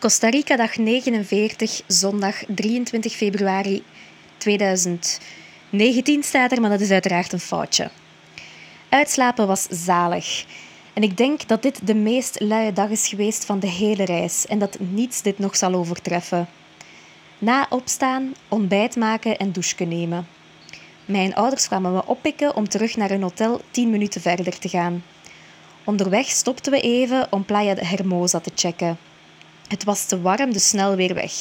Costa Rica dag 49, zondag 23 februari 2019 staat er, maar dat is uiteraard een foutje. Uitslapen was zalig. En ik denk dat dit de meest luie dag is geweest van de hele reis en dat niets dit nog zal overtreffen. Na opstaan, ontbijt maken en douche nemen. Mijn ouders kwamen me oppikken om terug naar hun hotel 10 minuten verder te gaan. Onderweg stopten we even om Playa de Hermosa te checken. Het was te warm, dus snel weer weg.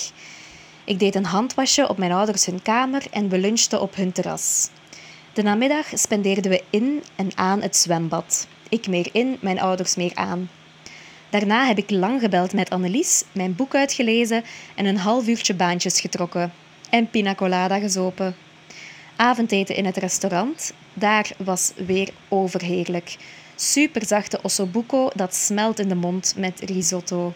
Ik deed een handwasje op mijn ouders hun kamer en we lunchten op hun terras. De namiddag spendeerden we in en aan het zwembad. Ik meer in, mijn ouders meer aan. Daarna heb ik lang gebeld met Annelies, mijn boek uitgelezen en een half uurtje baantjes getrokken. En pina colada gezopen. Avondeten in het restaurant, daar was weer overheerlijk. Super zachte ossobuco dat smelt in de mond met risotto.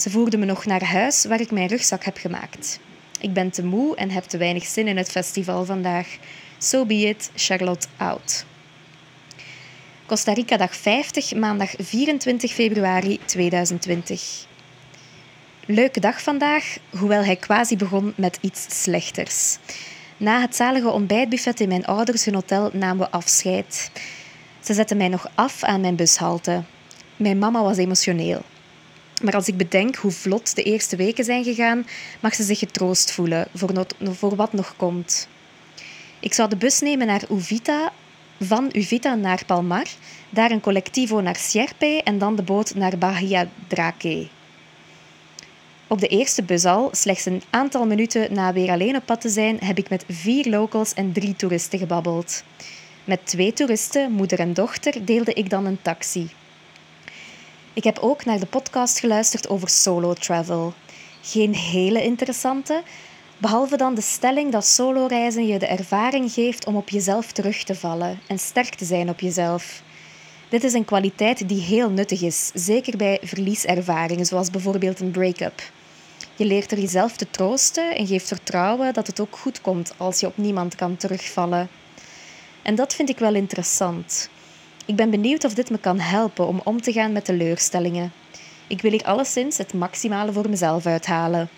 Ze voerde me nog naar huis waar ik mijn rugzak heb gemaakt. Ik ben te moe en heb te weinig zin in het festival vandaag. So be it, Charlotte out. Costa Rica dag 50, maandag 24 februari 2020. Leuke dag vandaag, hoewel hij quasi begon met iets slechters. Na het zalige ontbijtbuffet in mijn ouders hun hotel namen we afscheid. Ze zetten mij nog af aan mijn bushalte. Mijn mama was emotioneel. Maar als ik bedenk hoe vlot de eerste weken zijn gegaan, mag ze zich getroost voelen voor, voor wat nog komt. Ik zou de bus nemen naar Uvita, van Uvita naar Palmar, daar een collectivo naar Sierpe en dan de boot naar Bahia Drake. Op de eerste bus al, slechts een aantal minuten na weer alleen op pad te zijn, heb ik met vier locals en drie toeristen gebabbeld. Met twee toeristen, moeder en dochter, deelde ik dan een taxi. Ik heb ook naar de podcast geluisterd over solo travel. Geen hele interessante, behalve dan de stelling dat solo-reizen je de ervaring geeft om op jezelf terug te vallen en sterk te zijn op jezelf. Dit is een kwaliteit die heel nuttig is, zeker bij verlieservaringen, zoals bijvoorbeeld een break-up. Je leert er jezelf te troosten en geeft vertrouwen dat het ook goed komt als je op niemand kan terugvallen. En dat vind ik wel interessant. Ik ben benieuwd of dit me kan helpen om om te gaan met teleurstellingen. Ik wil hier alleszins het maximale voor mezelf uithalen.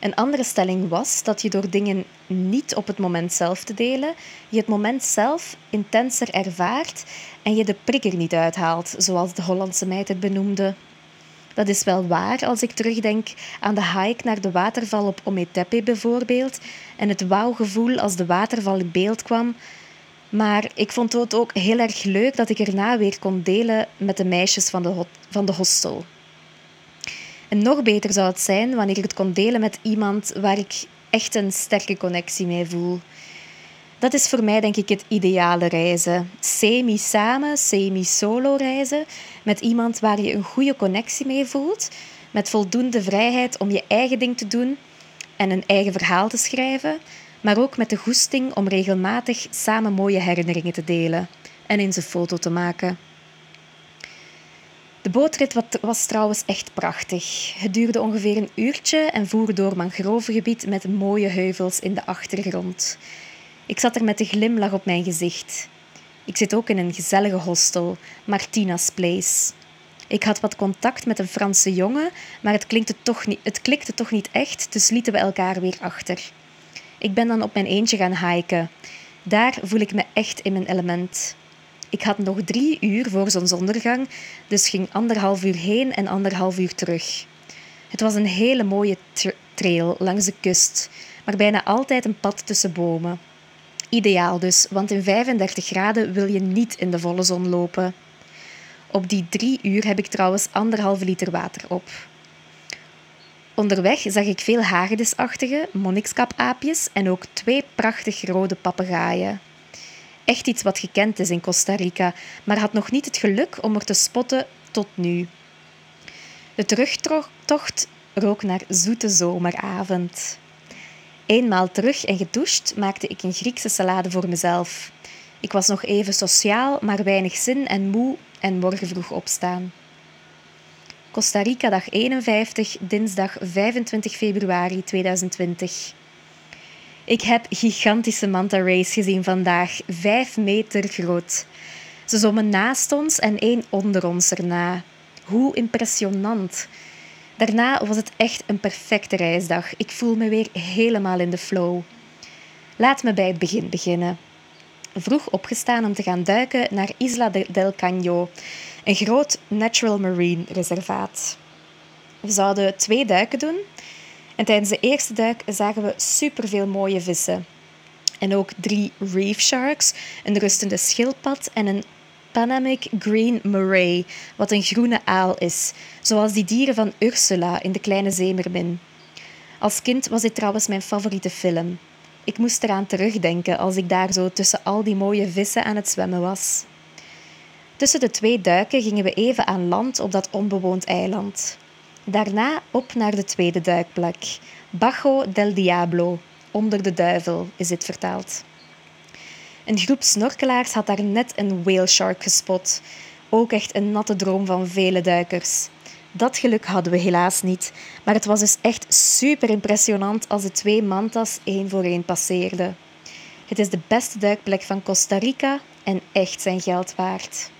Een andere stelling was dat je door dingen niet op het moment zelf te delen, je het moment zelf intenser ervaart en je de prikker niet uithaalt, zoals de Hollandse meid het benoemde. Dat is wel waar als ik terugdenk aan de hike naar de waterval op Ometepe bijvoorbeeld en het wauwgevoel als de waterval in beeld kwam. Maar ik vond het ook heel erg leuk dat ik erna weer kon delen met de meisjes van de, van de hostel. En nog beter zou het zijn wanneer ik het kon delen met iemand waar ik echt een sterke connectie mee voel. Dat is voor mij denk ik het ideale reizen. Semi-samen, semi-solo reizen met iemand waar je een goede connectie mee voelt, met voldoende vrijheid om je eigen ding te doen en een eigen verhaal te schrijven, maar ook met de goesting om regelmatig samen mooie herinneringen te delen en eens een foto te maken. De bootrit was trouwens echt prachtig. Het duurde ongeveer een uurtje en voer door mangrovengebied met mooie heuvels in de achtergrond. Ik zat er met een glimlach op mijn gezicht. Ik zit ook in een gezellige hostel, Martina's Place. Ik had wat contact met een Franse jongen, maar het, toch niet, het klikte toch niet echt, dus lieten we elkaar weer achter. Ik ben dan op mijn eentje gaan hiken. Daar voel ik me echt in mijn element. Ik had nog drie uur voor zonsondergang, dus ging anderhalf uur heen en anderhalf uur terug. Het was een hele mooie trail langs de kust, maar bijna altijd een pad tussen bomen. Ideaal dus, want in 35 graden wil je niet in de volle zon lopen. Op die drie uur heb ik trouwens anderhalve liter water op. Onderweg zag ik veel hagedisachtige, monnikskapaapjes en ook twee prachtig rode papegaaien. Echt iets wat gekend is in Costa Rica, maar had nog niet het geluk om er te spotten tot nu. De terugtocht rook naar zoete zomeravond. Eenmaal terug en gedoucht maakte ik een Griekse salade voor mezelf. Ik was nog even sociaal, maar weinig zin en moe en morgen vroeg opstaan. Costa Rica dag 51, dinsdag 25 februari 2020. Ik heb gigantische manta rays gezien vandaag, vijf meter groot. Ze zwommen naast ons en één onder ons erna. Hoe impressionant. Daarna was het echt een perfecte reisdag. Ik voel me weer helemaal in de flow. Laat me bij het begin beginnen. Vroeg opgestaan om te gaan duiken naar Isla del Caño, een groot natural marine reservaat. We zouden twee duiken doen en tijdens de eerste duik zagen we superveel mooie vissen. En ook drie reef sharks, een rustende schildpad en een Panamic Green Murray, wat een groene aal is, zoals die dieren van Ursula in De Kleine Zeemermin. Als kind was dit trouwens mijn favoriete film. Ik moest eraan terugdenken als ik daar zo tussen al die mooie vissen aan het zwemmen was. Tussen de twee duiken gingen we even aan land op dat onbewoond eiland. Daarna op naar de tweede duikplek, Bajo del Diablo, onder de duivel is dit vertaald. Een groep snorkelaars had daar net een whale shark gespot. Ook echt een natte droom van vele duikers. Dat geluk hadden we helaas niet, maar het was dus echt super impressionant als de twee mantas één voor één passeerden. Het is de beste duikplek van Costa Rica en echt zijn geld waard.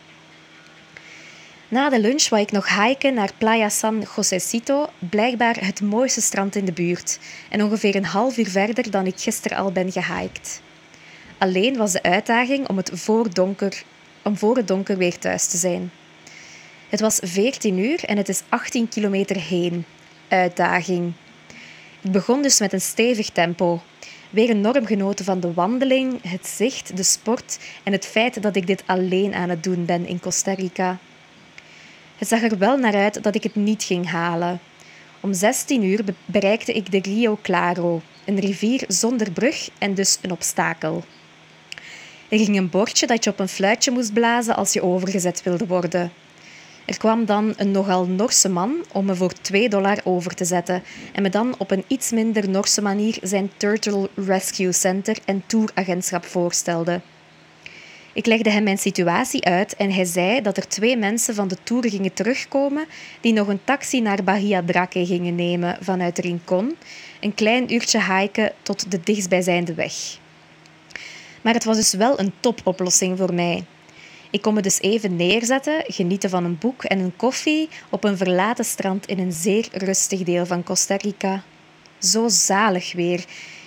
Na de lunch wou ik nog hiken naar Playa San Josecito, blijkbaar het mooiste strand in de buurt, en ongeveer een half uur verder dan ik gisteren al ben gehiked. Alleen was de uitdaging om, het voor donker, om voor het donker weer thuis te zijn. Het was 14 uur en het is 18 kilometer heen. Uitdaging. Ik begon dus met een stevig tempo. Weer enorm genoten van de wandeling, het zicht, de sport en het feit dat ik dit alleen aan het doen ben in Costa Rica. Het zag er wel naar uit dat ik het niet ging halen. Om 16 uur bereikte ik de Rio Claro, een rivier zonder brug en dus een obstakel. Er ging een bordje dat je op een fluitje moest blazen als je overgezet wilde worden. Er kwam dan een nogal Norse man om me voor 2 dollar over te zetten en me dan op een iets minder Norse manier zijn Turtle Rescue Center en touragentschap voorstelde. Ik legde hem mijn situatie uit en hij zei dat er twee mensen van de tour gingen terugkomen die nog een taxi naar Bahia Drake gingen nemen vanuit Rincon, een klein uurtje hiken tot de dichtstbijzijnde weg. Maar het was dus wel een topoplossing voor mij. Ik kon me dus even neerzetten, genieten van een boek en een koffie op een verlaten strand in een zeer rustig deel van Costa Rica. Zo zalig weer.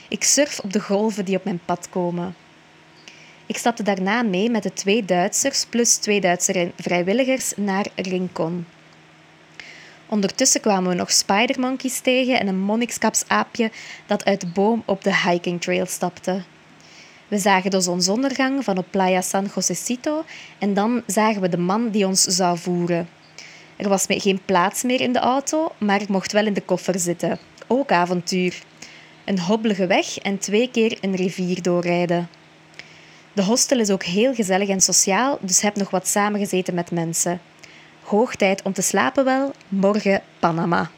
Ik surf op de golven die op mijn pad komen. Ik stapte daarna mee met de twee Duitsers plus twee Duitse vrijwilligers naar Rincon. Ondertussen kwamen we nog spidermonkeys tegen en een monnikskapsaapje dat uit de boom op de hiking trail stapte. We zagen de zonsondergang van op Playa San Josecito en dan zagen we de man die ons zou voeren. Er was geen plaats meer in de auto, maar ik mocht wel in de koffer zitten. Ook avontuur. Een hobbelige weg en twee keer een rivier doorrijden. De hostel is ook heel gezellig en sociaal, dus heb nog wat samengezeten met mensen. Hoog tijd om te slapen wel, morgen Panama.